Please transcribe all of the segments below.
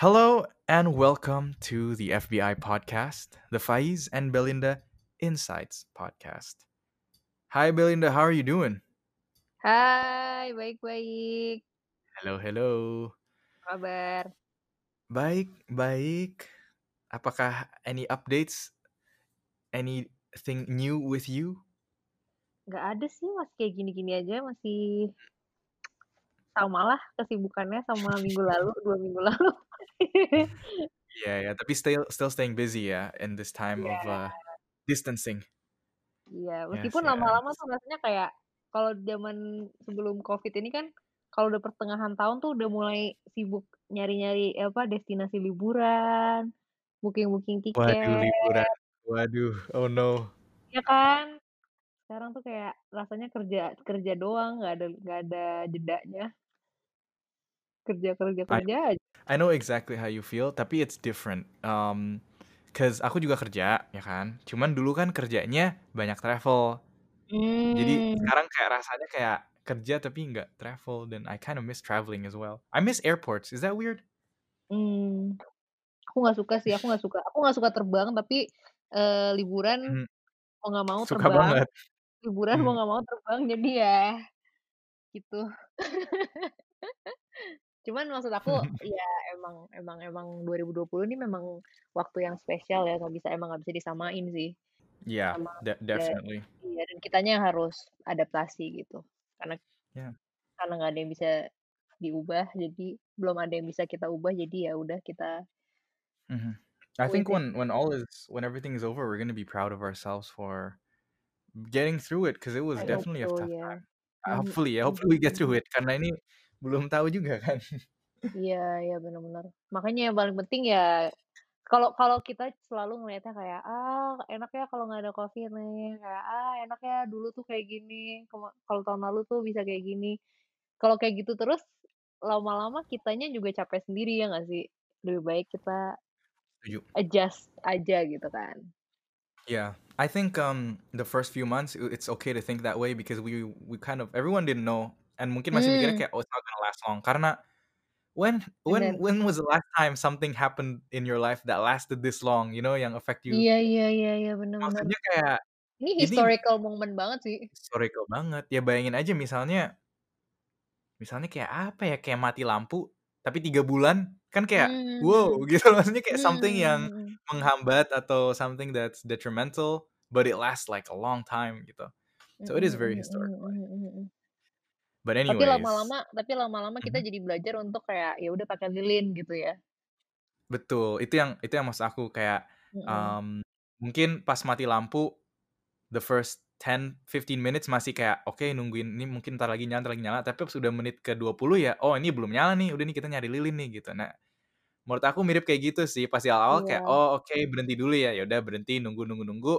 Hello and welcome to the FBI podcast, the Faiz and Belinda Insights podcast. Hi Belinda, how are you doing? Hai, baik-baik. Hello, hello. Kabar? Baik, baik. Apakah any updates? Anything new with you? Nggak ada sih, masih kayak gini-gini aja, masih sama lah kesibukannya sama minggu lalu, dua minggu lalu. Yeah, yeah. Tapi still still staying busy ya in this time Iya. of uh, distancing. Iya, Yes, meskipun lama-lama yes. tuh rasanya kayak kalau zaman sebelum Covid ini kan, kalau udah pertengahan tahun tuh udah mulai sibuk nyari-nyari apa destinasi liburan, booking-booking Waduh, tiket. liburan. Waduh, oh no. Iya kan? Sekarang tuh kayak rasanya kerja kerja doang, nggak ada nggak ada jedanya. Kerja kerja I kerja aja. I know exactly how you feel, tapi it's different. Um, cause aku juga kerja, ya kan. Cuman dulu kan kerjanya banyak travel. Jadi Mmm. sekarang kayak rasanya kayak kerja tapi nggak travel dan I kind of miss traveling as well. I miss airports. Is that weird? Mmm. Aku nggak suka sih, aku nggak suka aku nggak suka terbang tapi, eee, liburan Mhm. mau nggak mau Suka terbang, banget. liburan mau Mhm. nggak mau terbang, jadi ya gitu. Cuman maksud aku ya emang emang emang 2020 ini memang waktu yang spesial ya, nggak bisa emang nggak bisa disamain sih Yeah, sama de ya definitely. iya, dan kitanya yang harus adaptasi gitu. Karena Yeah. karena nggak ada yang bisa diubah, jadi belum ada yang bisa kita ubah, jadi ya udah kita Mhm. I think when when all is when everything is over, we're gonna be proud of ourselves for getting through it, cause it was I definitely a so, tough ya. time. Mhm Hopefully ya, mhm hopefully we get through mhm. it karena ini belum tahu juga kan. Iya iya, bener. Makanya yang paling penting ya kalau kalau kita selalu ngelihatnya kayak, "Ah, enak ya kalau nggak ada Covid nih," kayak, "Ah, enak ya dulu tuh kayak gini, kalau tahun lalu tuh bisa kayak gini." Kalau kayak gitu terus, lama-lama kitanya juga capek sendiri, ya nggak sih? Lebih baik kita Setuju. adjust aja gitu kan. Yeah, I think um the first few months it's okay to think that way because we we kind of everyone didn't know and mungkin masih mikirnya Mmm. kayak, "Oh, it's not gonna last long." Karena when when Bener. when was the last time something happened in your life that lasted this long, you know, yang affect you Iya iya iya iya, bener bener. maksudnya kayak Ini ini historical moment banget sih. historical banget. Ya bayangin aja misalnya misalnya kayak apa ya, kayak mati lampu tapi 3 bulan, kan kayak, wow, Mmm. gitu. Maksudnya kayak something yang Mhm mhm. menghambat atau something that's detrimental, but it lasts like a long time gitu. So it is Mhm very mhm historical, I mhm think. mhm mhm. But Tapi anyways lama-lama tapi lama-lama kita Mhm. jadi belajar untuk kayak, ya udah pakai lilin gitu ya. Betul, itu yang itu yang maksud aku kayak, Mhm. mmm, mungkin pas mati lampu, the first 10, 15 minutes masih kayak, oke nungguin ini mungkin entar lagi nyala entar lagi nyala, tapi pas udah menit ke-20 ya, oh ini belum nyala nih, udah nih kita nyari lilin nih gitu. Nah, menurut aku mirip kayak gitu sih, pas di awal-awal kayak, Iya. oh oke berhenti dulu ya, ya udah berhenti nunggu nunggu nunggu,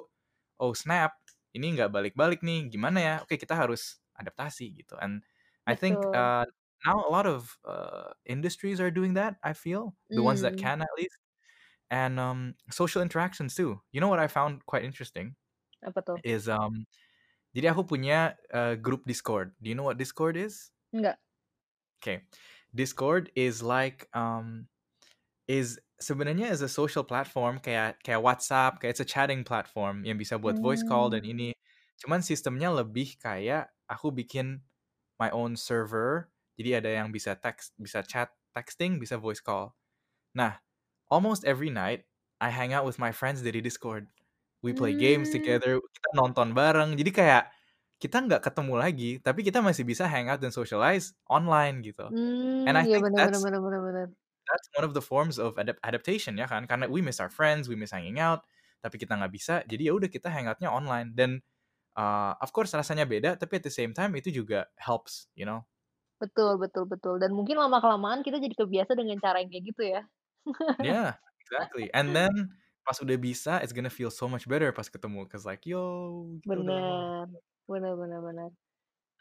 oh snap, ini nggak balik-balik nih, gimana ya? Oke kita harus adaptasi gitu. And I think, uh, now a lot of, uh, industries are doing that, I feel, the ones that Mmm. can at least, and, um, social interactions too. You know what I found quite interesting? Apa tuh? Is, um, jadi aku punya, eee, grup Discord. Do you know what Discord is? Enggak. Okay, Discord is like, um, is sebenarnya is a social platform kayak kayak WhatsApp, kayak it's a chatting platform yang bisa buat voice call dan Mmm. ini. Cuman sistemnya lebih kayak aku bikin my own server, jadi ada yang bisa teks bisa chat, texting, bisa voice call. Nah, almost every night, I hang out with my friends dari Discord. We play games Mmm. together, kita nonton bareng, jadi kayak kita nggak ketemu lagi, tapi kita masih bisa hang out dan socialize online gitu. And Mmm, I iya think bener that's bener bener bener. that's one of the forms of adap adaptation ya kan, karena we miss our friends, we miss hanging out, tapi kita nggak bisa, jadi ya udah kita hang out-nya online dan, uh, of course rasanya beda, tapi at the same time itu juga helps, you know? Betul betul betul, dan mungkin lama-kelamaan kita jadi kebiasa dengan cara yang kayak gitu ya. Yeah, exactly. And then pas udah bisa, it's gonna feel so much better pas ketemu, cause like, "Yo, kita udah" Bener, bener bener bener.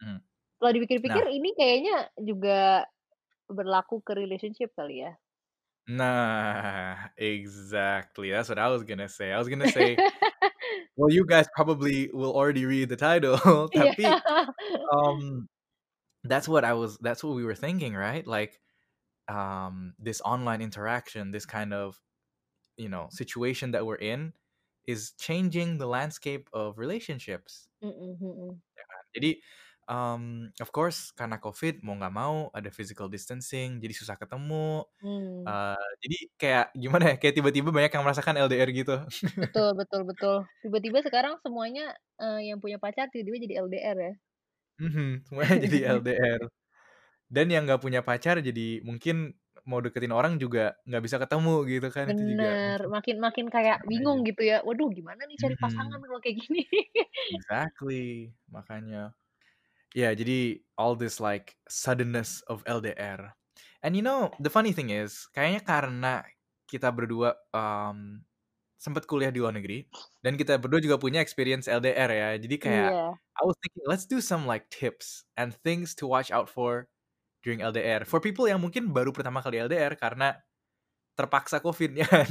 Mhm. Setelah dipikir-pikir Nah ini kayaknya juga berlaku ke relationship kali ya? Nah, exactly, that's what I was gonna say. I was gonna say, well, you guys probably will already read the title, tapi, um, that's what I was that's what we were thinking, right? Like, um, this online interaction, this kind of you know situation that we're in, is changing the landscape of relationships. Ya kan? Jadi, um, of course karena COVID mau nggak mau ada physical distancing, jadi susah ketemu. Mmm. Eee, jadi kayak gimana ya, kayak tiba-tiba banyak yang merasakan LDR gitu. Betul betul betul. Tiba-tiba sekarang semuanya, eee, yang punya pacar tiba-tiba jadi LDR ya. Mhm, semuanya jadi LDR. Dan yang nggak punya pacar jadi mungkin mau deketin orang juga nggak bisa ketemu gitu kan, itu juga Bener, makin makin kayak aja. bingung gitu ya, "Waduh gimana nih cari pasangan Mhm. kalau kayak gini?" Exactly, makanya. Ya, jadi all this like suddenness of LDR. And you know, the funny thing is, kayaknya karena kita berdua, mmm, sempet kuliah di luar negeri, dan kita berdua juga punya experience LDR ya. Jadi kayak, Iya. I was thinking, let's do some like tips and things to watch out for during LDR. For people yang mungkin baru pertama kali LDR karena terpaksa COVID ya kan,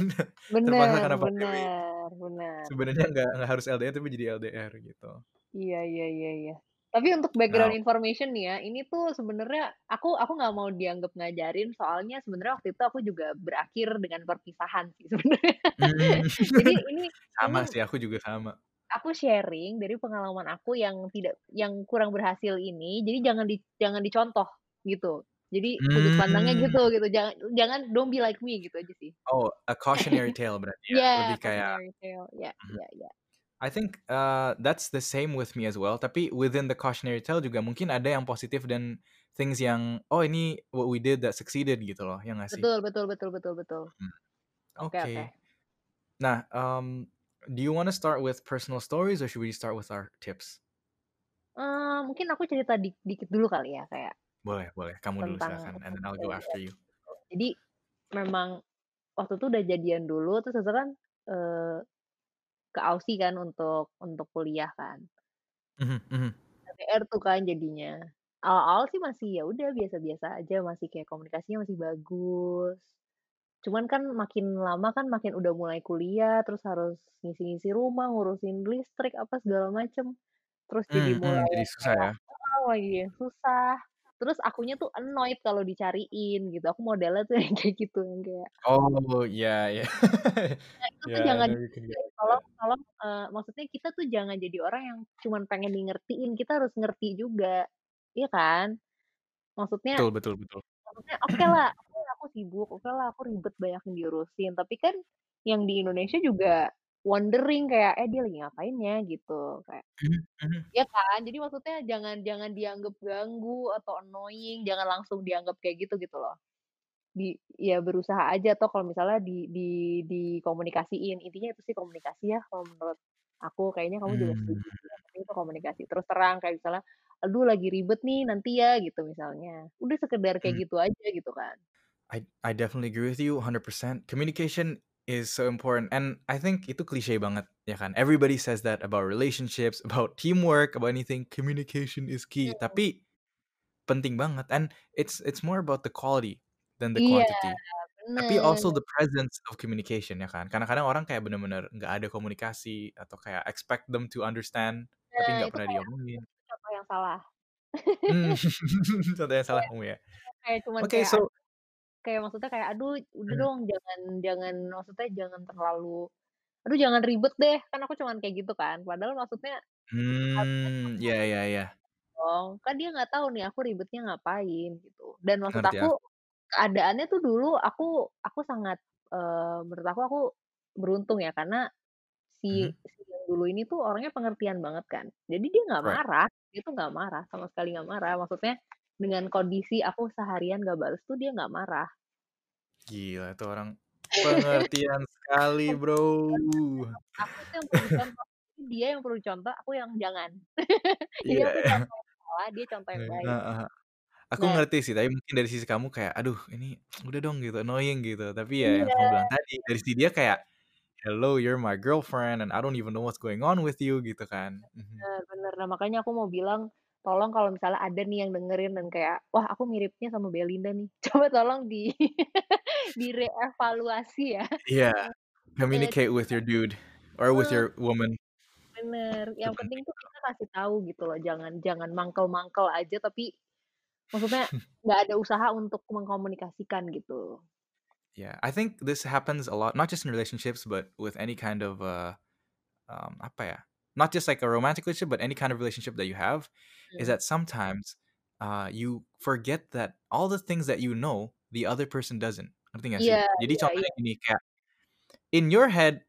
terpaksa Bener karena pandemi. bener bener. Sebenarnya nggak nggak harus LDR tapi jadi LDR gitu. Iya iya iya iya. Tapi untuk background Now information nih ya, ini tuh sebenarnya aku aku nggak mau dianggap ngajarin, soalnya sebenarnya waktu itu aku juga berakhir dengan perpisahan sih sebenarnya. Mmm, Jadi ini ini sama sih, aku juga sama. aku sharing dari pengalaman aku yang tidak yang kurang berhasil ini, jadi jangan di jangan dicontoh gitu. Jadi sudut pandangnya Mmm. gitu gitu, jangan jangan don't be like me gitu aja sih. Oh, a cautionary tale berarti ya, Iya, lebih kayak cautionary tale, iya mhm. iya iya. I think, eee, that's the same with me as well, tapi within the cautionary tale juga mungkin ada yang positif dan things yang, "Oh ini what we did that succeeded," gitu loh, ya nggak sih? Betul betul betul betul betul. Mhm. Oke Oke. oke. Nah, um, do you wanna start with personal stories or should we start with our tips? Eee, mungkin aku cerita dik dikit dulu kali ya, kayak Boleh boleh, kamu dulu silakan, and then I'll go after you. Jadi memang waktu itu udah jadian dulu, terus kan, eee, ke Aussie kan untuk untuk kuliah kan. Mhm. LDR tuh kan jadinya. Awal-awal sih masih ya udah biasa-biasa aja, masih kayak komunikasinya masih bagus. Cuman kan makin lama kan makin udah mulai kuliah, terus harus ngisi-ngisi rumah, ngurusin listrik, apa segala macem. Terus jadi Mmm mmm, mulai jadi susah ya? lagi yang susah. Terus akunya tuh annoyed kalau dicariin gitu, aku modelnya tuh yang kayak gitu, yang kayak Oh, iya iya. Nah itu tuh Yeah, jangan can get digituin, like that. tolong tolong, eee, maksudnya kita tuh jangan jadi orang yang cuman pengen di ngertiin, kita harus ngerti juga, iya kan? Maksudnya Betul betul betul. maksudnya oke aku sibuk, okelah aku ribet banyak yang diurusin, tapi kan yang di Indonesia juga wondering kayak, "Eh dia lagi ngapain ya?" Gitu, kayak Mhm mhm. iya kan? Jadi maksudnya jangan jangan dianggap ganggu atau annoying, jangan langsung dianggap kayak gitu, gitu loh. Di ya berusaha aja atau kalau misalnya di di dikomunikasiin, intinya itu sih komunikasi ya kalau menurut aku, kayaknya kamu juga Mmm. setuju sih, penting itu komunikasi. Terus terang kayak misalnya, "Aduh lagi ribet nih, nanti ya," gitu misalnya. Udah sekedar kayak Mmm. gitu aja gitu kan. I I definitely agree with you 100%. Communication is so important and I think itu klise banget, ya kan? Everybody says that about relationships, about teamwork, about anything, communication is key. Mhm. Tapi penting banget and it's it's more about the quality than the Iya, quantity. Tapi bener. also the presence of communication, ya kan? Kadang-kadang orang kayak bener-bener nggak ada komunikasi atau kayak expect them to understand, tapi Nah nggak pernah diomongin. contoh yang salah. Mmm, contoh yang salah kamu ya? kayak cuman Oke, ad so kayak maksudnya kayak, "Aduh udah Mhm. dong jangan jangan" maksudnya jangan terlalu, "Aduh jangan ribet deh," kan aku cuman kayak gitu kan. Padahal maksudnya Mmm, iya iya iya. dong, kan dia nggak tahu nih aku ribetnya ngapain gitu. Dan maksud Ngerti aku, aku. keadaannya tuh dulu aku aku sangat, eee, menurut aku aku beruntung ya karena si Mhm. si yang dulu ini tuh orangnya pengertian banget kan. Jadi dia nggak Right. marah, dia tuh nggak marah, sama sekali nggak marah. Maksudnya dengan kondisi aku seharian nggak bales tuh dia nggak marah. Gila itu orang pengertian sekali, Bro. Aku tuh yang perlu dicontoh, tapi dia yang perlu dicontoh, aku yang jangan. Jadi Iya. aku contoh yang salah, dia contoh yang baik. heeh. Aku Nah ngerti sih, tapi mungkin dari sisi kamu kayak, "Aduh ini udah dong," gitu, "annoying," gitu. Tapi ya yang kamu bilang Iya. tadi, dari sisi dia kayak, "Hello, you're my girlfriend and I don't even know what's going on with you," gitu kan. Mhm. Bener bener. Nah makanya aku mau bilang, tolong kalau misalnya ada nih yang dengerin dan kayak, "Wah aku miripnya sama Belinda nih," coba tolong di direevaluasi ya. Iya, Eee, communicate with your dude or with your woman. Bener, yang penting penting tuh kita kasih tahu gitu loh, jangan jangan mangkel-mangkel aja tapi Maksudnya nggak ada usaha untuk mengkomunikasikan gitu. Yeah, I think this happens a lot, not just in relationships, but with any kind of uh, um, apa ya? Not just like a romantic relationship, but any kind of relationship that you have, is Hmm. that sometimes uh, you forget that all the things that you know, the other person doesn't. Ngerti gak sih? Jadi iya contohnya iya. gini, kayak in your head,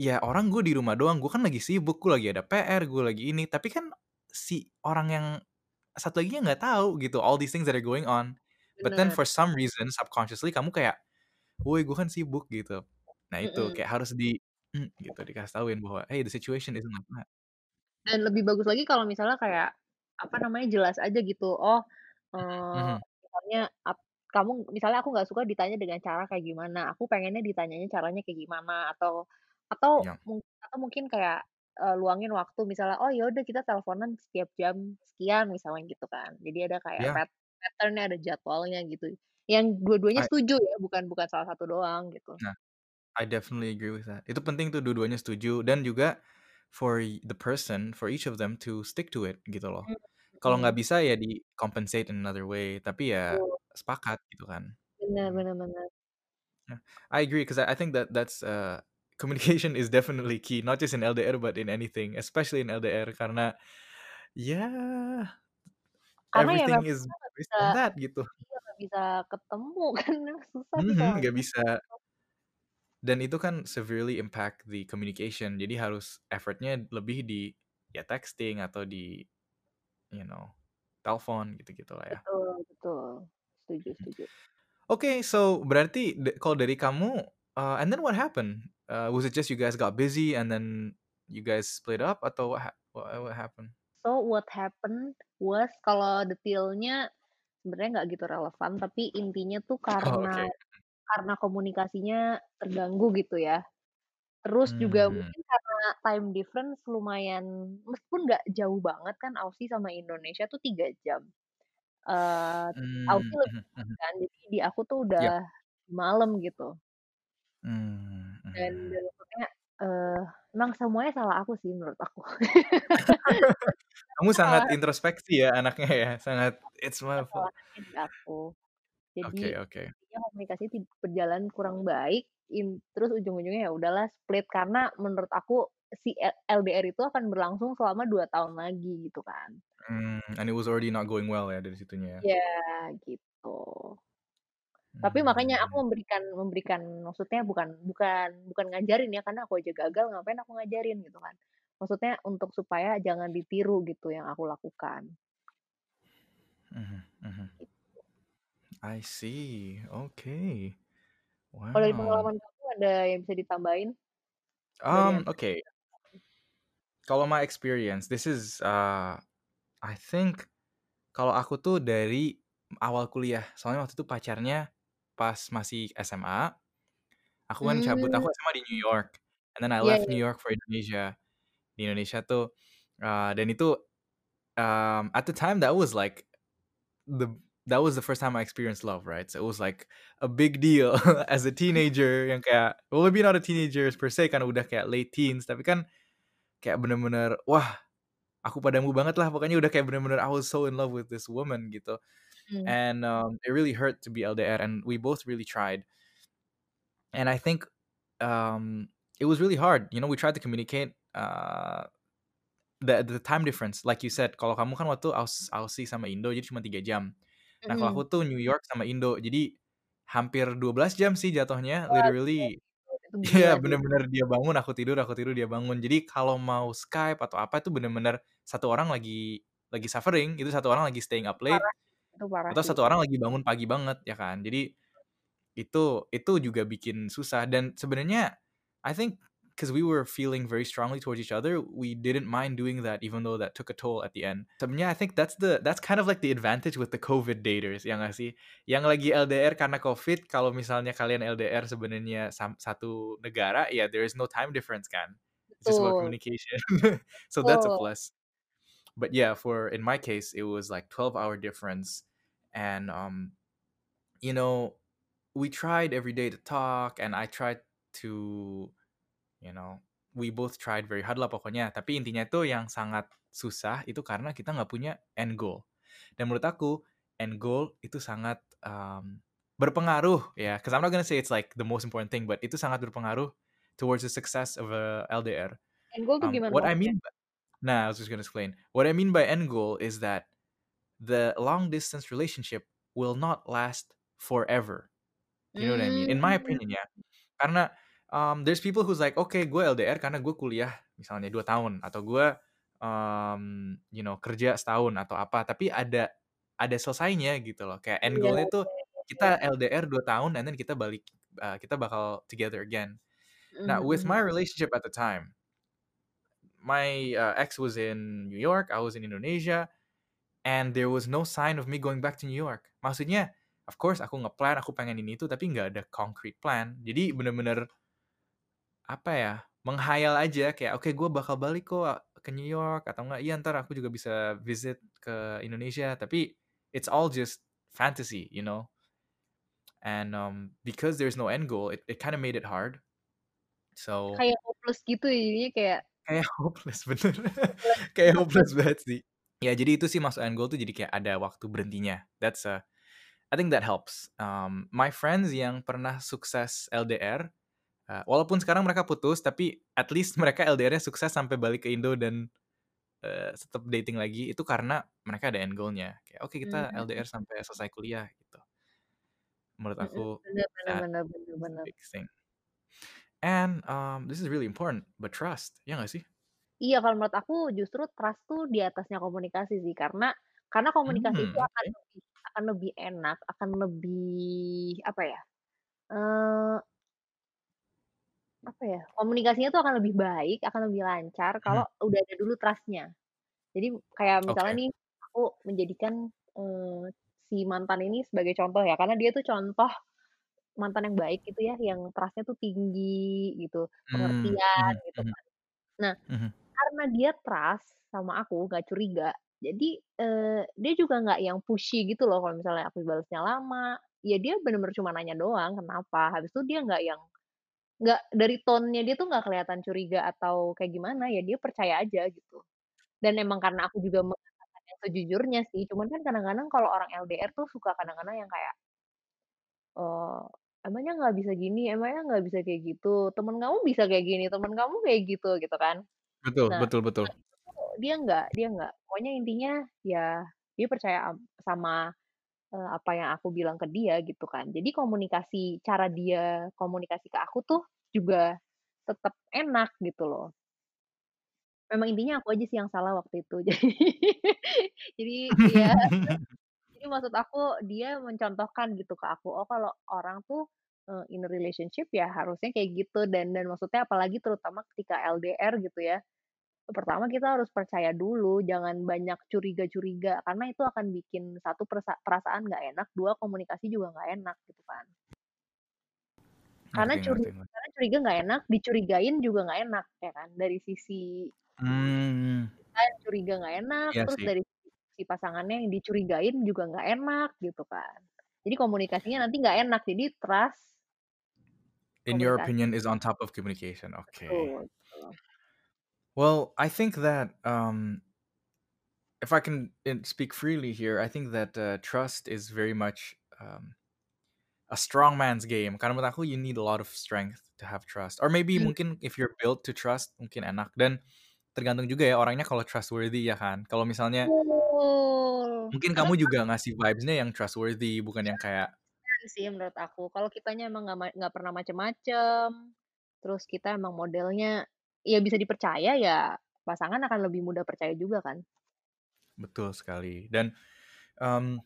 ya orang gue di rumah doang, gue kan lagi sibuk, gue lagi ada PR, gue lagi ini, tapi kan si orang yang satu laginya nggak tahu gitu all these things that are going on. But then Bener. for some reason subconsciously kamu kayak, "Woi, gue kan sibuk," gitu. Nah itu Mhm. kayak harus di mmm, gitu dikasih tahuin bahwa, "Hey, the situation isn't like that." Dan lebih bagus lagi kalau misalnya kayak, apa namanya, jelas aja gitu, oh, Mhm. misalnya ap kamu misalnya aku nggak suka ditanya dengan cara kayak gimana, aku pengennya ditanyanya caranya kayak gimana, atau atau Ya. mung atau mungkin kayak, eee, luangin waktu misalnya, "Oh ya udah kita teleponan setiap jam sekian," misalnya gitu kan. Jadi ada kayak Yeah. pat pattern-nya, ada jadwalnya gitu. Yang dua-duanya I setuju ya, bukan bukan salah satu doang gitu. Nah, I definitely agree with that. Itu penting tuh dua-duanya setuju dan juga for the person, for each of them to stick to it gitu loh. Mmm, Kalau nggak mhm. bisa ya di-compensate in another way, tapi ya Betul. sepakat gitu kan. Bener Mhm. bener bener. Yeah, I agree 'cause I I think that that's, uh, communication is definitely key, not just in LDR but in anything, especially in LDR karena ya Karena ya everything memang is kita nggak based bisa on that gitu. iya, nggak bisa ketemu kan susah kalau Mhm, nggak nggak bisa bisa. ketemu. Dan itu kan severely impact the communication, jadi harus effort-nya lebih di ya texting atau di you know, telepon gitu-gitulah ya. Betul betul. Setuju Mhm. setuju. Oke, so berarti kalau dari kamu, uh, and then what happened? Uh, was it just you guys got busy and then you guys split up atau what ha what what happened? So what happened was kalau detailnya sebenarnya nggak gitu relevan, tapi intinya tuh Oh, karena oke. Mhm. karena komunikasinya terganggu gitu ya. Terus juga Mmm. mungkin karena time difference lumayan meskipun nggak jauh banget kan Aussie sama Indonesia tuh 3 jam. Eee, Mmm, Aussie lebih mhm mhm. kan, jadi di aku tuh Iya. udah malam gitu. Mmm, Dan mhm. dan maksudnya, eee, emang semuanya salah aku sih menurut aku. Kamu sangat Salah introspeksi ya anaknya ya, sangat it's my fault. Kesalahannya di aku. Jadi Oke oke. intinya komunikasi berjalan kurang baik, in terus ujung-ujungnya ya udahlah split karena menurut aku si LDR itu akan berlangsung selama 2 tahun lagi gitu kan. Mmm, and it was already not going well ya dari situnya ya. Iya, gitu. Tapi makanya aku Mmm. memberikan memberikan maksudnya bukan bukan bukan ngajarin ya, karena aku aja gagal ngapain aku ngajarin gitu kan. Maksudnya untuk supaya jangan ditiru gitu yang aku lakukan. Mhm mhm. Gitu. I see, oke. Kalau dari Wow. pengalaman kamu ada yang bisa ditambahin? Dari Um, yang oke. Kalau my experience, this is, uh, I think kalau aku tuh dari awal kuliah, soalnya waktu itu pacarnya pas masih SMA, aku kan cabut aku SMA di New York, and then I Iya left New iya. York for Indonesia. Di Indonesia tuh, eee, dan itu, um, at the time that was like the that was the first time I experienced love, right? So it was like a big deal as a teenager yang kayak well maybe not a teenagers per se kan udah kayak late teens, tapi kan kayak bener-bener, wah aku padamu banget lah, pokoknya udah kayak bener-bener I was so in love with this woman gitu. Mmm. And, um, it really hurt to be LDR and we both really tried. And I think, um, it was really hard, you know, we tried to communicate, uh, the the time difference, like you said, kalau kamu kan waktu Aus Aussie sama Indo jadi cuma 3 jam. Nah kalau aku Mhm. tuh New York sama Indo, jadi hampir 12 jam sih jatuhnya, literally iya bener-bener dia bangun, aku tidur aku tidur, dia bangun. Jadi kalau mau Skype atau apa itu bener-bener satu orang lagi lagi suffering, itu satu orang lagi staying up late, parah itu parah atau satu orang lagi bangun pagi banget, ya kan. Jadi itu itu juga bikin susah dan sebenarnya I think 'cause we were feeling very strongly towards each other, we didn't mind doing that even though that took a toll at the end. Yeah, I think that's the that's kind of like the advantage with the COVID daters, ya nggak sih? Yang lagi LDR karena Covid, kalau misalnya kalian LDR sebenarnya satu negara, yeah, there is no time difference kan. It's just about communication. So that's a plus. But yeah, for in my case, it was like 12 hour difference and, um, you know, we tried every day to talk and I tried to, you know, we both tried very hard lah pokoknya, tapi intinya tuh yang sangat susah itu karena kita nggak punya end goal. Dan menurut aku end goal itu sangat um, berpengaruh ya. Cause I'm not gonna say it's like the most important thing, but itu sangat berpengaruh towards the success of a LDR. End goal tuh Um, gimana what I mean, by, nah, I was just gonna explain. What I mean by end goal is that the long distance relationship will not last forever. You know what I mean? In my Mmm. opinion ya. Karena um, there's people who's like, oke, gue LDR karena gue kuliah misalnya dua tahun atau gue um, you know kerja setahun atau apa. Tapi ada ada selesainya gitu loh. Kayak end Iya goalnya tuh kita. LDR dua tahun and then kita balik uh, kita bakal together again. Mhm Nah, with mhm. my relationship at the time, my uh, ex was in New York, I was in Indonesia, and there was no sign of me going back to New York. Maksudnya, of course aku ngeplan, aku pengen ini itu, tapi nggak ada concrete plan. Jadi bener-bener apa ya, menghayal aja kayak, oke gue bakal balik kok ke New York atau enggak, iya ntar aku juga bisa visit ke Indonesia. Tapi it's all just fantasy, you know. And um, because there's no end goal, it, it kind of made it hard. So Kayak hopeless gitu ya, jadinya kayak kayak hopeless bener, kayak ya. hopeless banget sih. Ya jadi itu sih masuk end goal tuh jadi kayak ada waktu berhentinya. That's a, I think that helps. Um, my friends yang pernah sukses LDR, uh, walaupun sekarang mereka putus, tapi at least mereka LDR-nya sukses sampai balik ke Indo dan uh, tetap dating lagi. Itu karena mereka ada end goal-nya. Kayak oke kita Mmm. LDR sampai selesai kuliah gitu. Menurut Mhm, aku bener bener that bener bener is the bener. big thing. And um, this is really important, but trust, ya nggak sih? Iya, kalau menurut aku justru trust tuh di atasnya komunikasi sih, karena karena komunikasi itu Hmm, akan oke. lebih akan lebih enak, akan lebih apa ya, eee apa ya, komunikasinya tuh akan lebih baik, akan lebih lancar kalau Mhm. udah ada dulu trust-nya. Jadi kayak misalnya Oke. nih, aku menjadikan, eee, si mantan ini sebagai contoh ya, karena dia tuh contoh mantan yang baik gitu ya, yang trust-nya tuh tinggi gitu, Mmm, pengertian mhm gitu mhm. kan. Nah, Mhm. karena dia trust sama aku, nggak curiga, jadi, eee, dia juga nggak yang pushy gitu loh kalau misalnya aku balesnya lama, ya dia bener-bener cuma nanya doang, "Kenapa?" Habis itu dia nggak yang nggak dari tone-nya dia tuh nggak kelihatan curiga atau kayak gimana, ya dia percaya aja gitu. Dan emang karena aku juga mengatakan yang sejujurnya sih, cuman kan kadang-kadang kalau orang LDR tuh suka kadang-kadang yang kayak eee, "Emangnya nggak bisa gini? Emangnya nggak bisa kayak gitu? Temen kamu bisa kayak gini, temen kamu kayak gitu," gitu kan. Betul Nah, betul betul. dia nggak dia nggak. Pokoknya intinya ya dia percaya am sama, eee, apa yang aku bilang ke dia gitu kan. Jadi komunikasi cara dia komunikasi ke aku tuh juga tetep enak gitu loh. Memang intinya aku aja sih yang salah waktu itu. Jadi jadi ya jadi maksud aku dia mencontohkan gitu ke aku, oh kalau orang tuh, eee, in relationship ya harusnya kayak gitu dan dan maksudnya apalagi terutama ketika LDR gitu ya, pertama kita harus percaya dulu, jangan banyak curiga-curiga, karena itu akan bikin satu perasa perasaan nggak enak, 2 komunikasi juga nggak enak gitu kan. Karena Ngerti curi ngerti ngerti. karena curiga nggak enak, dicurigain juga nggak enak, ya kan. Dari sisi Mmm. kita yang curiga nggak enak, Iya terus sih. dari si pasangannya yang dicurigain juga nggak enak gitu kan. Jadi komunikasinya nanti nggak enak, jadi trust In your opinion is on top of communication, oke. Betul betul. Well, I think that, um if I can in speak freely here, I think that, uh, trust is very much, um, a strong man's game. Karena menurut aku you need a lot of strength to have trust. Or maybe Mmm. mungkin if you're built to trust, mungkin enak. Dan tergantung juga ya orangnya kalau trustworthy ya kan. Kalau misalnya Betul. mungkin Karena kamu kan juga ngasih vibes-nya yang trustworthy, bukan yang kayak Bener sih menurut aku. Kalau kitanya emang nggak ma nggak pernah macem-macem, terus kita emang modelnya ya bisa dipercaya, ya pasangan akan lebih mudah percaya juga kan. Betul sekali. Dan, um,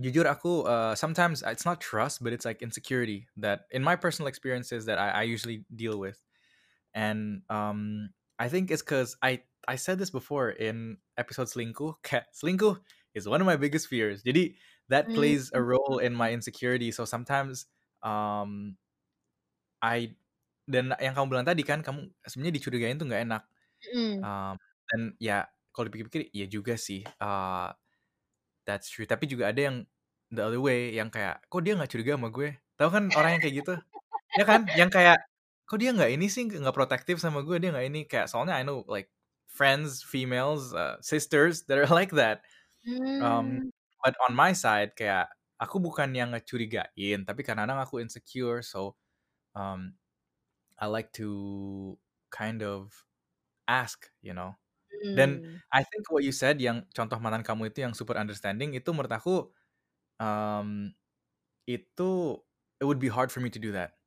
jujur aku, uh, sometimes it's not trust, but it's like insecurity that in my personal experiences that I I usually deal with. And, um, I think it's 'cause I I said this before in episode selingkuh, kayak selingkuh is one of my biggest fears. Jadi that Mmm. plays a role in my insecurity. So sometimes, um I dan yang kamu bilang tadi kan, kamu sebenarnya dicurigain tuh nggak enak. Mhm. Um, dan ya kalau dipikir-pikir iya juga sih, eee, that's true. Tapi juga ada yang the other way, yang kayak, "Kok dia nggak curiga sama gue?" Tahu kan orang yang kayak gitu? Ya kan? Yang kayak, "Kok dia nggak ini sih, nggak protektif sama gue, dia nggak ini." Kayak soalnya I know like friends, females, uh, sisters that are like that. Um Mmm. but on my side kayak aku bukan yang ngecurigain, tapi kadang-kadang aku insecure, so, um, I like to kind of ask, you know. Dan Mmm. I think what you said yang contoh mantan kamu itu yang super understanding itu menurut aku, um, itu it would be hard for me to do that.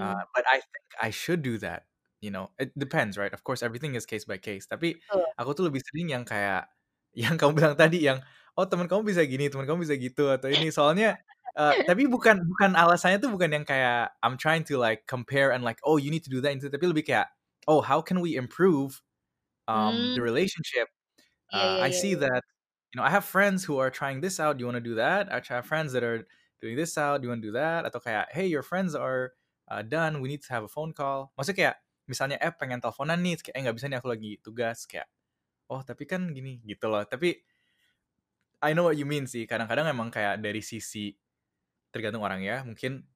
Uh, Mmm. but I think I should do that, you know. It depends, right? Of course everything is case by case, tapi Betul. aku tuh lebih sering yang kayak yang kamu bilang tadi yang, "Oh temen kamu bisa gini, temen kamu bisa gitu," atau ini. Soalnya, eee, tapi bukan bukan alasannya tuh bukan yang kayak I'm trying to like compare and like, "Oh you need to do that," itu tapi lebih kayak, "Oh how can we improve, um, the Mmm. relationship? Iya Uh, iya I iya see iya. that, you know, I have friends who are trying this out, do you wanna do that? I have friends that are doing this out, do you wanna do that?" Atau kayak, "Hey your friends are, uh, done, we need to have a phone call." Maksudnya kayak misalnya, "Eh pengen teleponan nih," kayak, "Eh nggak bisa nih aku lagi tugas," kayak, "Oh tapi kan gini," gitu loh. Tapi I know what you mean sih, kadang-kadang emang kayak dari sisi tergantung orangnya, mungkin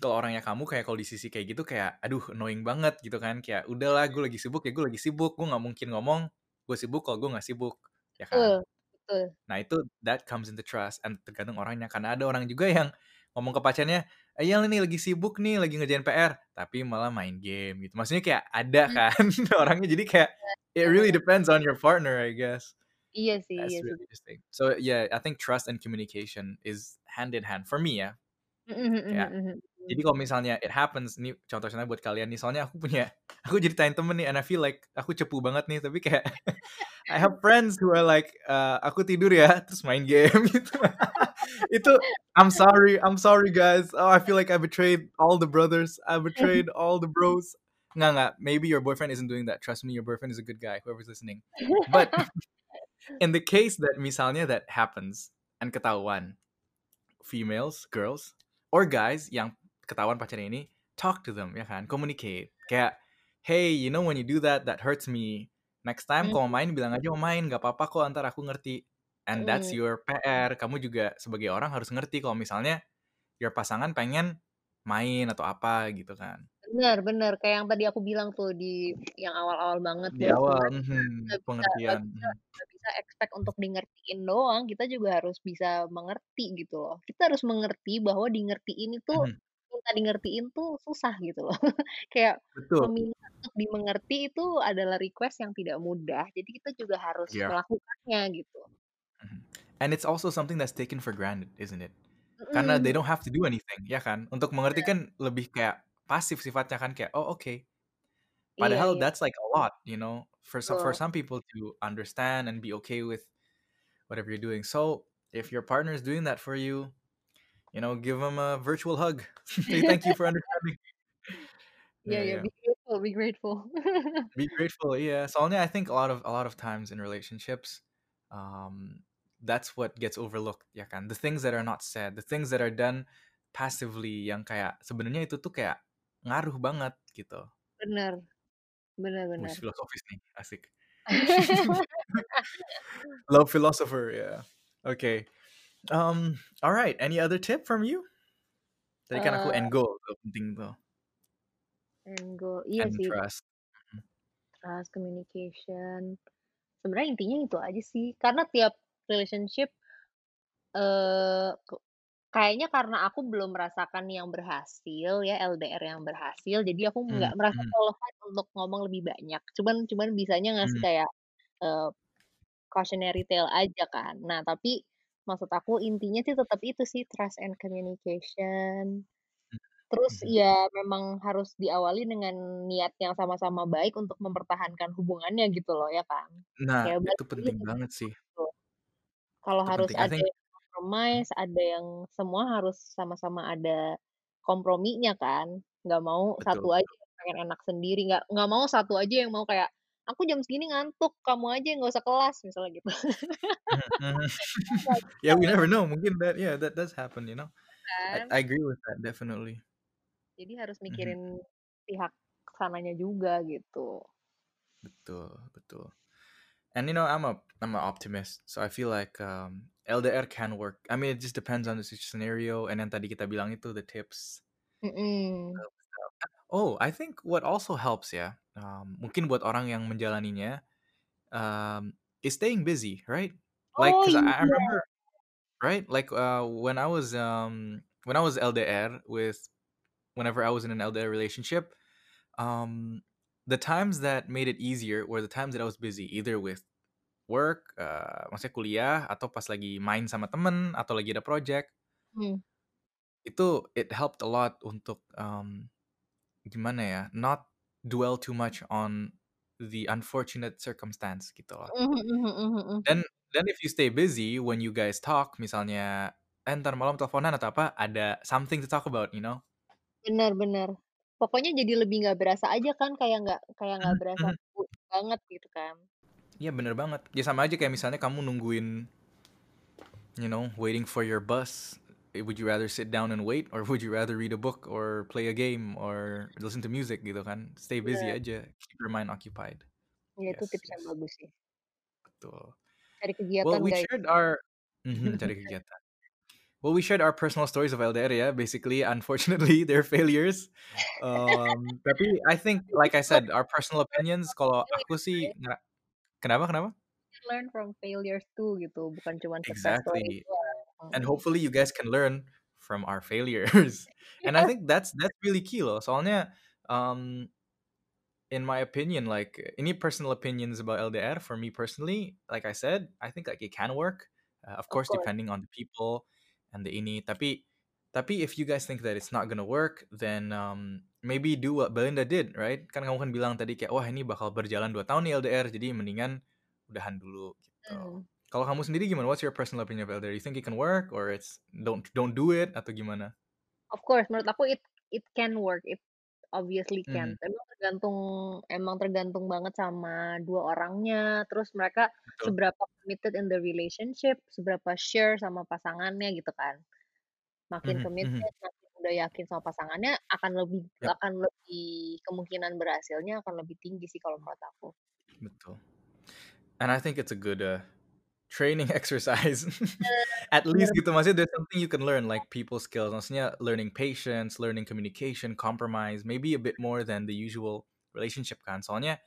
kalau orangnya kamu kayak kalau di sisi kayak gitu kayak, aduh annoying banget gitu kan, kayak, "Udahlah gue lagi sibuk ya gue lagi sibuk, gue nggak mungkin ngomong gue sibuk kalau gue nggak sibuk," ya kan? Betul betul. Nah itu that comes into trust and tergantung orangnya, karena ada orang juga yang ngomong ke pacarnya, "Iya nih lagi sibuk nih, lagi ngerjain PR," tapi malah main game gitu. Maksudnya kayak ada Mmm. kan orangnya, jadi kayak it Bener really bener. depends on your partner I guess. Sih That's sih. really interesting. So yeah, I think trust and communication is hand in hand for me ya. Mhm mhm Kayak mhm mhm. jadi kalau misalnya it happens nih contohnya buat kalian nih, soalnya aku punya aku ceritain temen nih and I feel like aku cepu banget nih, tapi kayak I have friends who are like, eee, aku tidur ya, terus main game gitu. Itu I'm sorry I'm sorry guys, oh I feel like I betrayed all the brothers, I betrayed all the bros. Nggak nggak, maybe your boyfriend isn't doing that, trust me your boyfriend is a good guy, whoever's listening. But in the case that misalnya that happens and ketahuan, females, girls, or guys yang ketahuan pacarnya ini, talk to them ya kan, communicate. Kayak, "Hey, you know when you do that, that hurts me. Next time Mmm. kalau main bilang aja mau main, nggak apa-apa kok entar aku ngerti." And that's Mhm. your PR. Kamu juga sebagai orang harus ngerti kalau misalnya your pasangan pengen main atau apa gitu kan. Bener bener, kayak yang tadi aku bilang tuh di yang awal-awal banget Di bahwa awal, nggak pengertian, bisa mhm. Bisa expect untuk di ngertiin doang, kita juga harus bisa mengerti gitu loh. Kita harus mengerti bahwa di ngertiin itu Mhm. minta di ngertiin tuh susah gitu loh. Kayak Betul. meminta untuk dimengerti itu adalah request yang tidak mudah, jadi kita juga harus Iya. melakukannya gitu. Mhm. And it's also something that's taken for granted, isn't it? Karena they Mhm. don't have to do anything, ya kan? Untuk mengerti Bener. kan lebih kayak pasif sifatnya kan, kayak, "Oh oke." Iya Padahal iya. that's like a lot, you know, for some for some people to understand and be okay with whatever you're doing. So, if your partner is doing that for you, you know, give them a virtual hug. Say thank you for understanding. Yeah iya, yeah. be grateful be grateful. Be grateful, iya. Soalnya I think a lot of a lot of times in relationships, um, that's what gets overlooked ya kan, the things that are not said, the things that are done passively yang kayak sebenarnya itu tuh kayak ngaruh banget gitu. Bener. Bener. filosofis nih, asik. Love philosopher, yeah. Oke. Um, alright, any other tip from you? Tadi kan aku Eee end goal tuh, penting tuh. End goal, iya And sih. trust. Trust, communication. Sebenarnya intinya itu aja sih, karena tiap relationship eee, ke kayaknya karena aku belum merasakan yang berhasil ya, LDR yang berhasil, jadi aku Mmm, nggak merasa mhm. qualified untuk ngomong lebih banyak. Cuman cuman bisanya ngasih Mmm. kayak, eee, cautionary tale aja kan. Nah tapi maksud aku intinya sih tetap itu sih, trust and communication. Terus mhm. ya memang harus diawali dengan niat yang sama-sama baik untuk mempertahankan hubungannya gitu loh, ya kan. Nah, balik itu lagi penting ke banget sih. situ. Kalau Itu harus penting, I ada think. Compromise, ada yang semua harus sama-sama ada komprominya kan. Nggak mau Betul satu aja pengen enak sendiri, nggak nggak mau satu aja yang mau kayak, "Aku jam segini ngantuk, kamu aja yang nggak usah kelas," misalnya gitu. Yeah, we ya. never know, mungkin that yeah, that does happen, you know. I Kan. I agree with that, definitely. Jadi harus Mhm. mikirin pihak sananya juga gitu. Betul betul. And you know, I'm a I'm a optimist, so I feel like, um, LDR can work. I mean, it just depends on the scenario and then tadi kita bilang itu, the tips. Mhm. Oh, I think what also helps ya, um, mungkin buat orang yang menjalaninya, um, is staying busy, right? Like, Oh 'cause I I remember right? Like uh, when I was um when I was LDR with whenever I was in an LDR relationship, um, the times that made it easier were the times that I was busy, either with work, uh, maksudnya kuliah, atau pas lagi main sama temen, atau lagi ada project. Hmm. Itu it helped a lot untuk um, gimana ya, not dwell too much on the unfortunate circumstance gitu loh. Mhm mhm mhm. Dan dan if you stay busy when you guys talk, misalnya, eh ntar malam teleponan atau apa, ada something to talk about, you know? Bener bener. Pokoknya jadi lebih nggak berasa aja kan, kayak nggak kayak nggak berasa banget gitu kan. Iya bener banget. Ya sama aja kayak misalnya kamu nungguin, you know, waiting for your bus. Eh, Would you rather sit down and wait, or would you rather read a book, or play a game, or listen to music gitu kan? Stay busy Bener. aja, keep your mind occupied. Ya itu Yes tips yang yes. bagus sih. Betul. Cari Well, kegiatan we guys. shared our mhm, cari kegiatan. Well, we shared our personal stories of LDR ya. Basically, unfortunately, they're failures. Um, tapi I think, like I said, our personal opinions. Kalau aku sih, nggak. Kenapa kenapa? Learn from failures too gitu, bukan cuman success story Exactly. doang. And hopefully you guys can learn from our failures. And I think that's that's really key loh. Soalnya, um, in my opinion, like any personal opinions about LDR for me personally, like I said, I think like it can work. Uh, of Of course, course. depending on the people and the ini. Tapi tapi if you guys think that it's not gonna work, then um, maybe do what Belinda did, right? Kan kamu kan bilang tadi kayak wah ini bakal berjalan 2 tahun nih LDR, jadi mendingan udahan dulu gitu. Hmm. Kalau kamu sendiri gimana? What's your personal opinion of LDR? You think it can work or it's don't don't do it atau gimana? Of course, menurut aku it it can work, it obviously can. Mhm. Emang tergantung emang tergantung banget sama dua orangnya, terus mereka Betul. seberapa committed in the relationship, seberapa share sama pasangannya gitu kan. Makin Mhm mhm. committed, makin udah yakin sama pasangannya, akan lebih Yap. akan lebih kemungkinan berhasilnya akan lebih tinggi sih kalau menurut aku. Betul. And I think it's a good uh, training exercise. At least gitu maksudnya there's something you can learn like people skills. Maksudnya learning patience, learning communication, compromise, maybe a bit more than the usual relationship kan. Soalnya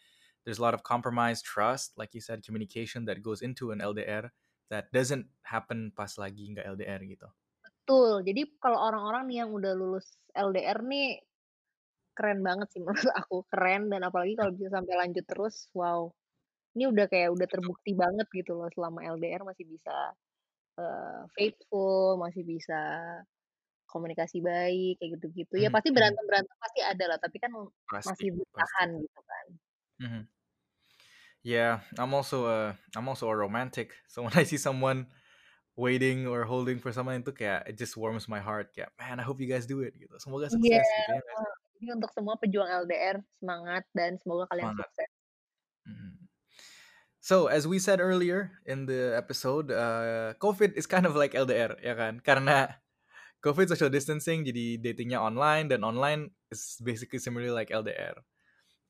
there's a lot of compromise, trust, like you said, communication that goes into an LDR that doesn't happen pas lagi nggak LDR gitu. Betul. Jadi kalau orang-orang nih yang udah lulus LDR nih, keren banget sih menurut aku, keren dan apalagi kalau bisa sampai lanjut terus, wow. Ini udah kayak udah terbukti banget gitu loh selama LDR masih bisa, eee, faithful, masih bisa komunikasi baik, kayak gitu-gitu. Ya Mhm pasti mhm. berantem-berantem pasti ada lah, tapi kan Pasti masih pasti. bertahan gitu kan. Mhm. Yeah, I'm also a I'm also a romantic. So when I see someone waiting or holding for someone itu kayak it just warms my heart. Kayak man, I hope you guys do it gitu. Semoga Iya, sukses gitu ya. Jadi untuk semua pejuang LDR semangat dan semoga kalian Semangat. sukses. Mhm. So as we said earlier in the episode, uh, COVID is kind of like LDR ya kan? Karena COVID social distancing jadi datingnya online dan online is basically similarly like LDR.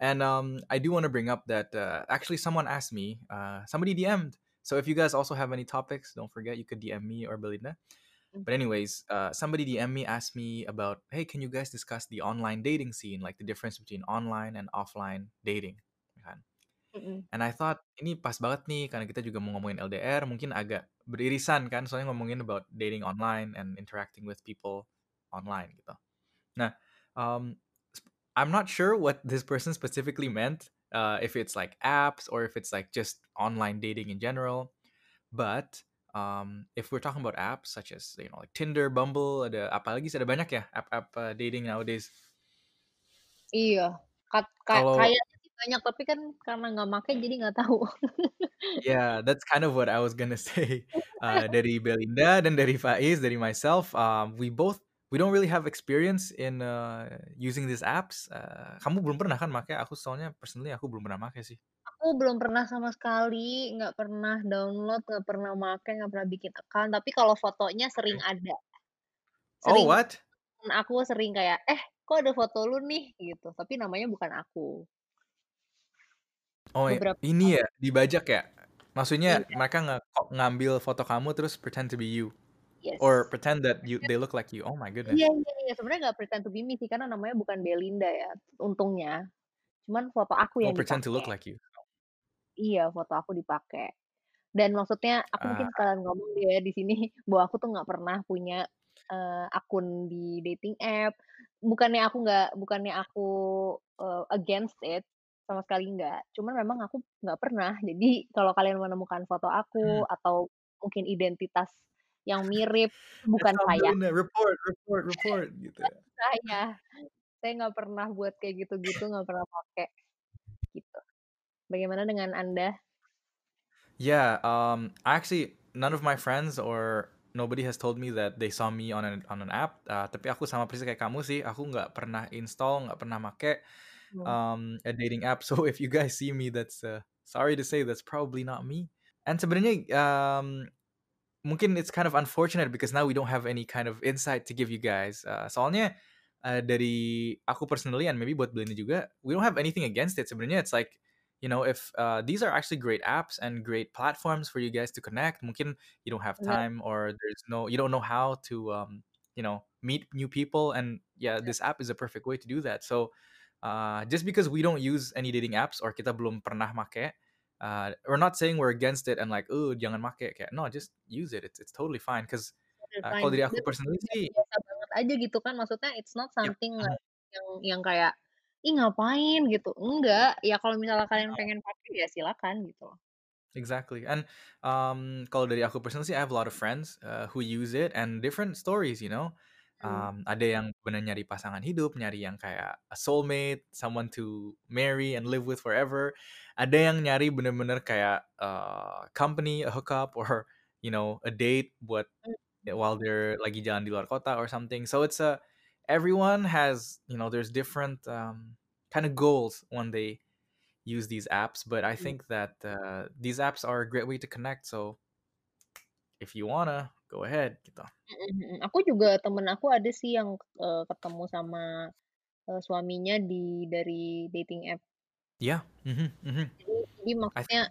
And um, I do want to bring up that uh, actually someone asked me, uh, somebody DM'd. So if you guys also have any topics, don't forget you could DM me or Belinda. Hmm. But anyways, uh, somebody DM me asked me about, hey, can you guys discuss the online dating scene, like the difference between online and offline dating, kan? And I thought ini pas banget nih karena kita juga mau ngomongin LDR, mungkin agak beririsan kan, soalnya ngomongin about dating online and interacting with people online gitu. Nah, um, I'm not sure what this person specifically meant, uh, if it's like apps or if it's like just online dating in general. But um, if we're talking about apps such as you know like Tinder, Bumble, ada apa lagi? Ada banyak ya app-app uh, dating nowadays. Iya, kat ka Kalau kayaknya banyak, tapi kan karena nggak make jadi nggak tahu. Yeah, that's kind of what I was gonna say. Uh, dari Belinda dan dari Faiz, dari myself, um, we both we don't really have experience in uh, using these apps. Uh, kamu belum pernah kan make? Aku soalnya personally aku belum pernah make sih. Aku belum pernah sama sekali, nggak pernah download, nggak pernah make, nggak pernah bikin account, tapi kalau fotonya sering Oke. ada. Oh, Sering what? temen aku sering kayak, "Eh, kok ada foto lu nih?" Gitu, tapi namanya bukan aku. Oh, Beberapa ini ya dibajak ya? Maksudnya Iya, mereka ngambil foto kamu terus pretend to be you or yes. pretend that you they look like you. Oh my Iya goodness. iya iya, sebenarnya nggak pretend to be me sih, karena namanya bukan Belinda ya, untungnya. Cuman foto aku Oh, yang pretend to look dipakai. like you. Iya, foto aku dipakai. Dan maksudnya aku Ah. mungkin sekalian ngomong deh ya di sini bahwa aku tuh nggak pernah punya, eee, akun di dating app. Bukannya aku nggak bukannya aku, eee, against it, sama sekali enggak. Cuman memang aku nggak pernah. Jadi kalau kalian menemukan foto Hmm. aku atau mungkin identitas yang mirip, bukan saya. Report report report, gitu ya. saya. Saya nggak pernah buat kayak gitu-gitu, nggak pernah pakai, gitu. Bagaimana dengan Anda? Yeah, um, actually none of my friends or nobody has told me that they saw me on an on an app, eee, tapi aku sama persis kayak kamu sih, aku nggak pernah install, nggak pernah make, Hmm. um, a dating app. So if you guys see me, that's, uh, sorry to say that's probably not me. And sebenarnya, um, mungkin it's kind of unfortunate because now we don't have any kind of insight to give you guys, eee, soalnya, eee, dari aku personally and maybe buat Belinda juga, we don't have anything against it. Sebenarnya it's like, you know, if, uh, these are actually great apps and great platforms for you guys to connect. Mungkin you don't have time or there's no you don't know how to, um, you know, meet new people and yeah, Bener. this app is a perfect way to do that. So, uh, just because we don't use any dating apps or kita belum pernah make, uh, we're not saying we're against it and like, "Uh, jangan make," kayak no, just use it. It's it's totally fine 'cause, Bener, eee, kalau dari aku personally sih biasa banget aja gitu kan, maksudnya it's not something mhm. like yang yang kayak, "Ih, ngapain?" gitu. Enggak, ya kalau misalnya kalian No. pengen pakai ya silakan, gitu loh. Exactly. And, um, kalau dari aku personally I have a lot of friends, eee, who use it and different stories, you know. Mmm. Um, ada yang bener nyari pasangan hidup, nyari yang kayak a soulmate, someone to marry and live with forever. Ada yang nyari bener-bener kayak, eee, company, a hookup or, you know, a date buat Mhm. while they're lagi jalan di luar kota or something. So it's a everyone has, you know, there's different, um, kind of goals when they use these apps, but I Mmm. think that, uh, these apps are a great way to connect. So if you wanna, go ahead, gitu. Aku juga temen aku ada sih yang, eee, ketemu sama, eee, suaminya di dari dating app. Yeah, mhm mhm. Jadi jadi maksudnya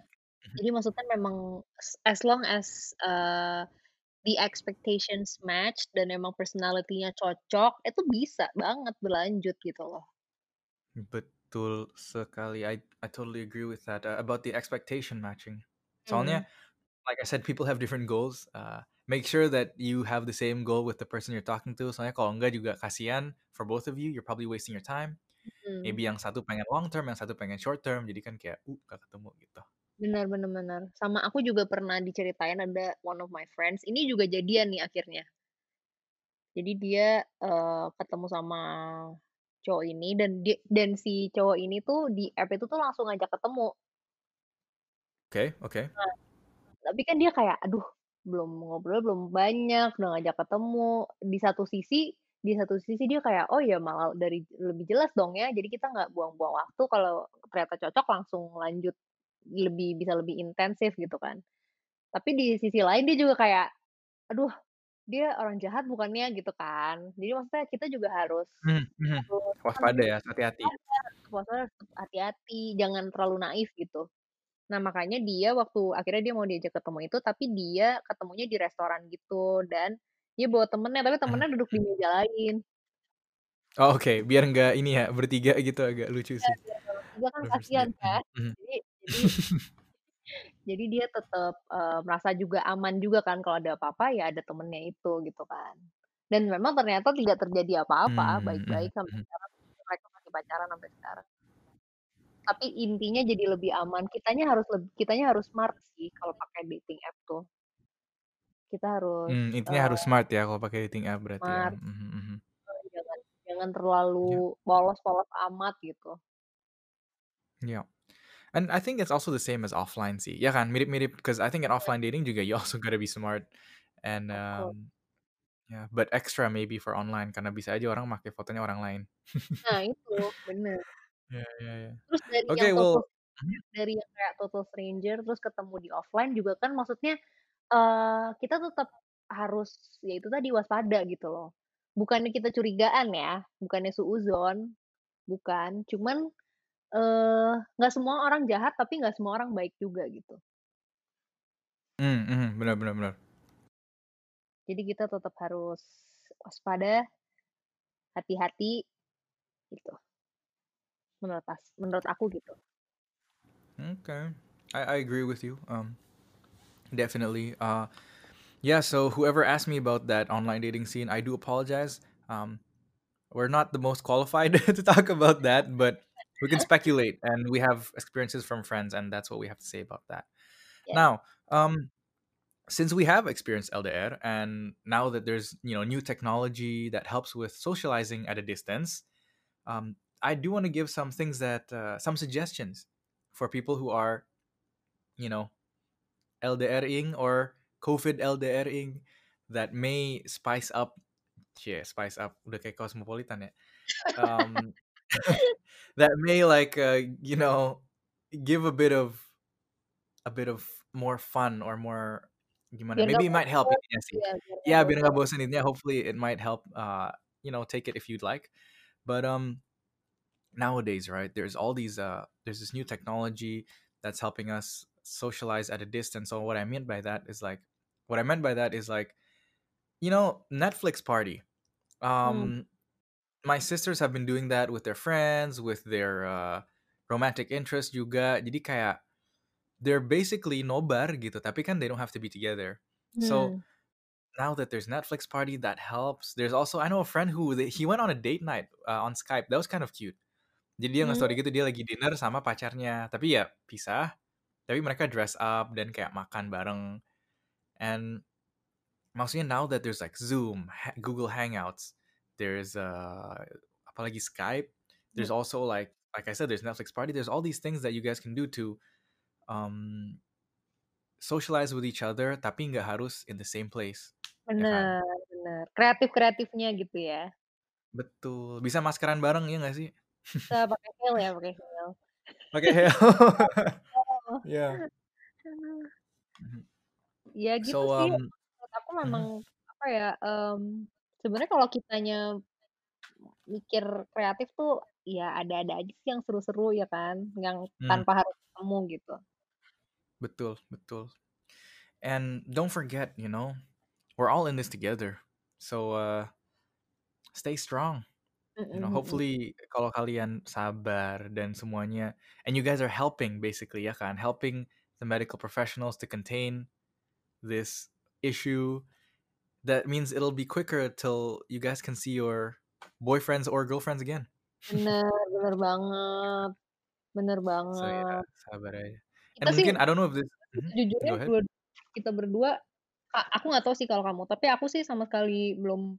mhm. jadi maksudnya memang as long as, eee, the expectations match dan emang personality-nya cocok, itu bisa banget berlanjut gitu loh. Betul sekali. I I totally agree with that, uh, about the expectation matching. Soalnya, like I said, people have different goals, uh, make sure that you have the same goal with the person you're talking to. Soalnya kalau enggak juga kasihan for both of you, you're probably wasting your time. Mhm. Maybe yang satu pengen long term, yang satu pengen short term, jadi kan kayak, uh, nggak ketemu, gitu. Bener bener bener. Sama aku juga pernah diceritain ada one of my friends, ini juga jadian nih akhirnya. Jadi dia, eee, ketemu sama cowok ini dan di dan si cowok ini tuh di app itu tuh langsung ngajak ketemu. Oke oke. Nah, tapi kan dia kayak, aduh belum ngobrol belum banyak, udah ngajak ketemu. Di satu sisi di satu sisi dia kayak, "Oh ya malah dari lebih jelas dong ya, jadi kita nggak buang-buang waktu kalau ternyata cocok langsung lanjut lebih bisa lebih intensif," gitu kan. Tapi di sisi lain dia juga kayak, "Aduh, dia orang jahat bukannya?" Gitu kan. Jadi maksudnya kita juga harus harus apa Waspada ya, hati-hati. waspada, hati-hati, jangan terlalu naif gitu. Nah makanya dia waktu akhirnya dia mau diajak ketemu itu, tapi dia ketemunya di restoran gitu dan dia bawa temennya, tapi temennya duduk di meja lain. Oh, oke, biar nggak ini ya, bertiga gitu agak lucu Iya, sih. biar kan bertiga, kasihan mhm kan. mhm. Jadi jadi jadi dia tetep, eee, merasa juga aman juga kan kalau ada apa-apa ya ada temennya itu, gitu kan. Dan memang ternyata tidak terjadi apa-apa, Mmm, baik-baik mhm sampai mhm. sekarang, mereka masih pacaran sampai sekarang. Tapi intinya jadi lebih aman, kitanya harus leb kitanya harus smart sih kalau pakai dating app tuh. Kita harus, Mmm, intinya harus eee smart ya kalau pakai dating app berarti ya, smart, mhm mhm. eee, jangan jangan Iya. terlalu polos-polos amat gitu. Iya. And I think it's also the same as offline sih, ya kan? Mirip-mirip, 'cause I think in Bener. offline dating juga you also gotta be smart and, um, yeah, but extra maybe for online karena bisa aja orang make fotonya orang lain. Nah itu, bener. Iya iya iya. Terus dari Oke, yang well total mhm? stranger dari yang kayak total stranger terus ketemu di offline juga kan maksudnya, eee, kita tetep harus ya itu tadi waspada gitu loh. Bukannya kita curigaan ya, bukannya suudzon, bukan. Cuman, eee, nggak semua orang jahat, tapi nggak semua orang baik juga gitu. Mmm, mhm, bener bener bener. Jadi kita tetep harus waspada hati-hati, gitu. Menurut menurut aku gitu. Okay, I I agree with you, um Definitely. Uh, yeah. So whoever asked me about that online dating scene, I do apologize. Um, we're not the most qualified to talk about that, but we can speculate, and we have experiences from friends, and that's what we have to say about that. Yeah. Now, um, since we have experienced LDR, and now that there's you know new technology that helps with socializing at a distance, um, I do want to give some things that uh, some suggestions for people who are, you know, LDRing or COVID LDRing that may spice up, yeah, spice up, udah kayak cosmopolitan ya. Um, that may like uh, you know give a bit of a bit of more fun or more gimana Biar maybe it might help intinya sih iya, biar nggak yeah biar nggak bosan. bosan intinya hopefully it might help uh you know take it if you'd like but um nowadays right there's all these uh there's this new technology that's helping us socialize at a distance. So what i mean by that is like what i meant by that is like you know netflix party. Hmm, um my sisters have been doing that with their friends with their uh romantic interest juga. Jadi kayak they're basically nobar gitu tapi kan they don't have to be together. So hmm, now that there's netflix party that helps there's also i know a friend who they, he went on a date night uh, on skype. That was kind of cute jadi dia mmm, nge-story gitu dia lagi dinner sama pacarnya. Tapi ya pisah tapi mereka dress up dan kayak makan bareng. And maksudnya now that there's like zoom ha- google hangouts there's uh apalagi skype there's mhm, also like like i said there's netflix party there's all these things that you guys can do to um socialize with each other tapi nggak harus in the same place ya kan? Bener bener. Kreatif-kreatifnya gitu ya. betul. Bisa maskeran bareng ya nggak sih Bisa pakai heel ya, pakai heel. pakai Oh, yeah aduh. Mhm. Ya gitu so sih, um menurut aku memang, mhm, apa ya, mmm, sebenarnya kalau kitanya mikir kreatif tuh, ya ada-ada aja sih yang seru-seru ya kan, yang hmm, tanpa harus ketemu gitu. betul betul and don't forget you know we're all in this together so uh stay strong you know Mhm mhm. hopefully kalau kalian sabar dan semuanya and you guys are helping basically ya kan helping the medical professionals to contain this issue that means it'll be quicker till you guys can see your boyfriends or girlfriends again Bener bener banget bener so yeah banget. sabar aja Kita and sih mungkin I don't know if this tapi Mhm, sejujurnya go ahead dua kita berdua, aku nggak tahu sih kalau kamu, tapi aku sih sama sekali belum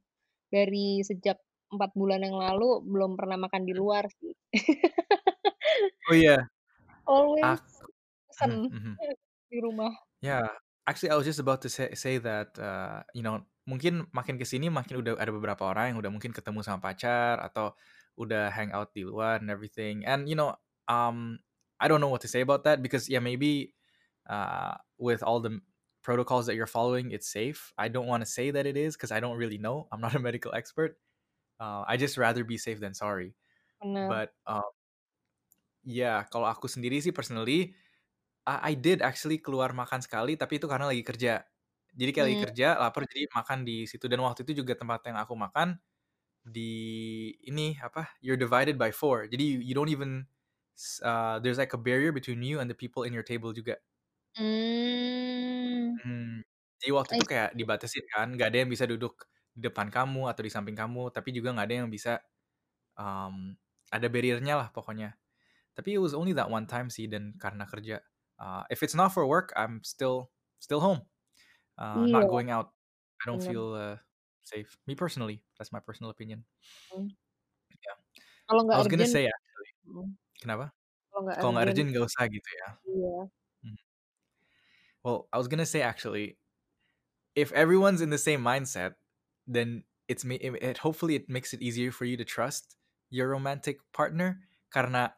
dari sejak 4 bulan yang lalu belum pernah makan di luar sih. oh iya Always aku pesen mhm. di rumah. Yeah, actually I was just about to say say that uh, you know mungkin makin ke sini makin udah ada beberapa orang yang udah mungkin ketemu sama pacar atau udah hang out di luar and everything. And you know, um, I don't know what to say about that because yeah maybe uh, with all the protocols that you're following, it's safe. I don't want to say that it is because I don't really know. I'm not a medical expert. Uh, I just rather be safe than sorry. Bener. But uh, yeah, kalau aku sendiri sih personally I I did actually keluar makan sekali, tapi itu karena lagi kerja. Jadi kayak lagi Mmm, kerja, lapar jadi makan di situ dan waktu itu juga tempat yang aku makan di ini apa, you're divided by four. Jadi you, you don't even uh, there's like a barrier between you and the people in your table juga. mmm, Mhm. Jadi waktu itu kayak dibatasin kan, nggak ada yang bisa duduk di depan kamu atau di samping kamu, tapi juga nggak ada yang bisa um, ada barriernya lah pokoknya. Tapi it was only that one time sih dan karena kerja. Uh, if it's not for work, I'm still still home. Uh, Iya, not going out. I don't bener, feel uh, safe. Me personally, that's my personal opinion. mhm. Yeah. Kalau I nggak was gonna urgent say actually. mhm, Kenapa? kalau nggak Kalau nggak urgent, nggak usah gitu ya. iya, Mhm. Well, I was gonna say actually, if everyone's in the same mindset, then it's. It, hopefully it makes it easier for you to trust your romantic partner karena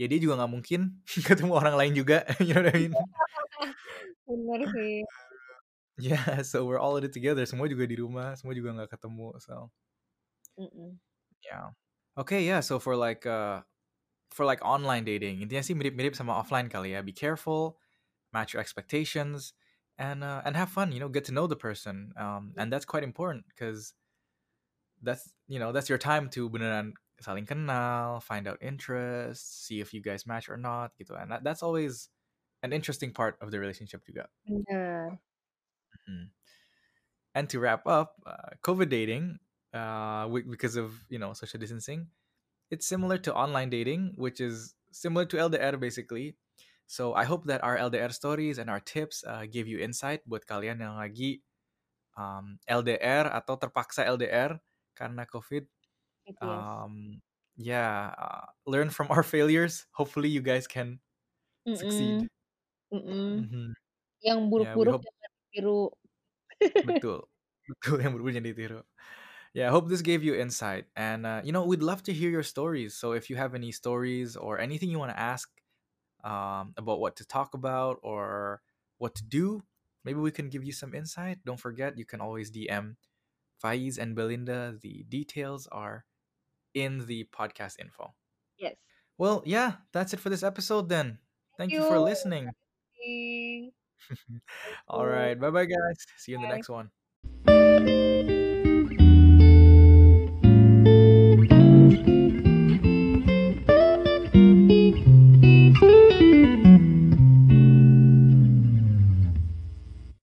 ya dia juga nggak mungkin ketemu orang lain juga. you know what I mean? bener sih, Yeah, so we're all in it together. Semua juga di rumah, semua juga nggak ketemu. So mhm, yeah. Okay, yeah. So for like uh for like online dating, intinya sih mirip-mirip sama offline kali ya. Be careful, match your expectations, and uh, and have fun. You know, get to know the person. Um, and that's quite important because that's you know that's your time to beneran saling kenal, find out interests, see if you guys match or not gitu. And that, that's always an interesting part of the relationship juga. Bener. Mhm. And to wrap up, uh, COVID dating, uh, wi- because of you know social distancing, it's similar to online dating, which is similar to LDR basically. So I hope that our LDR stories and our tips uh, give you insight buat kalian yang lagi um, LDR atau terpaksa LDR karena COVID. Um, yeah, uh, learn from our failures. Hopefully you guys can succeed. Mhm, mhm. Mhm. Yang Yeah, buruk-buruk jangan ditiru. betul, betul yang berubah jadi ditiru. Yeah, I hope this gave you insight. And, uh, you know, we'd love to hear your stories. So if you have any stories or anything you want to ask um, about what to talk about or what to do, maybe we can give you some insight. Don't forget, you can always DM Faiz and Belinda. The details are in the podcast info. Yes. Well, yeah, that's it for this episode then. Thank you you. for listening. Thank All right. Bye bye, guys. See you in the next one.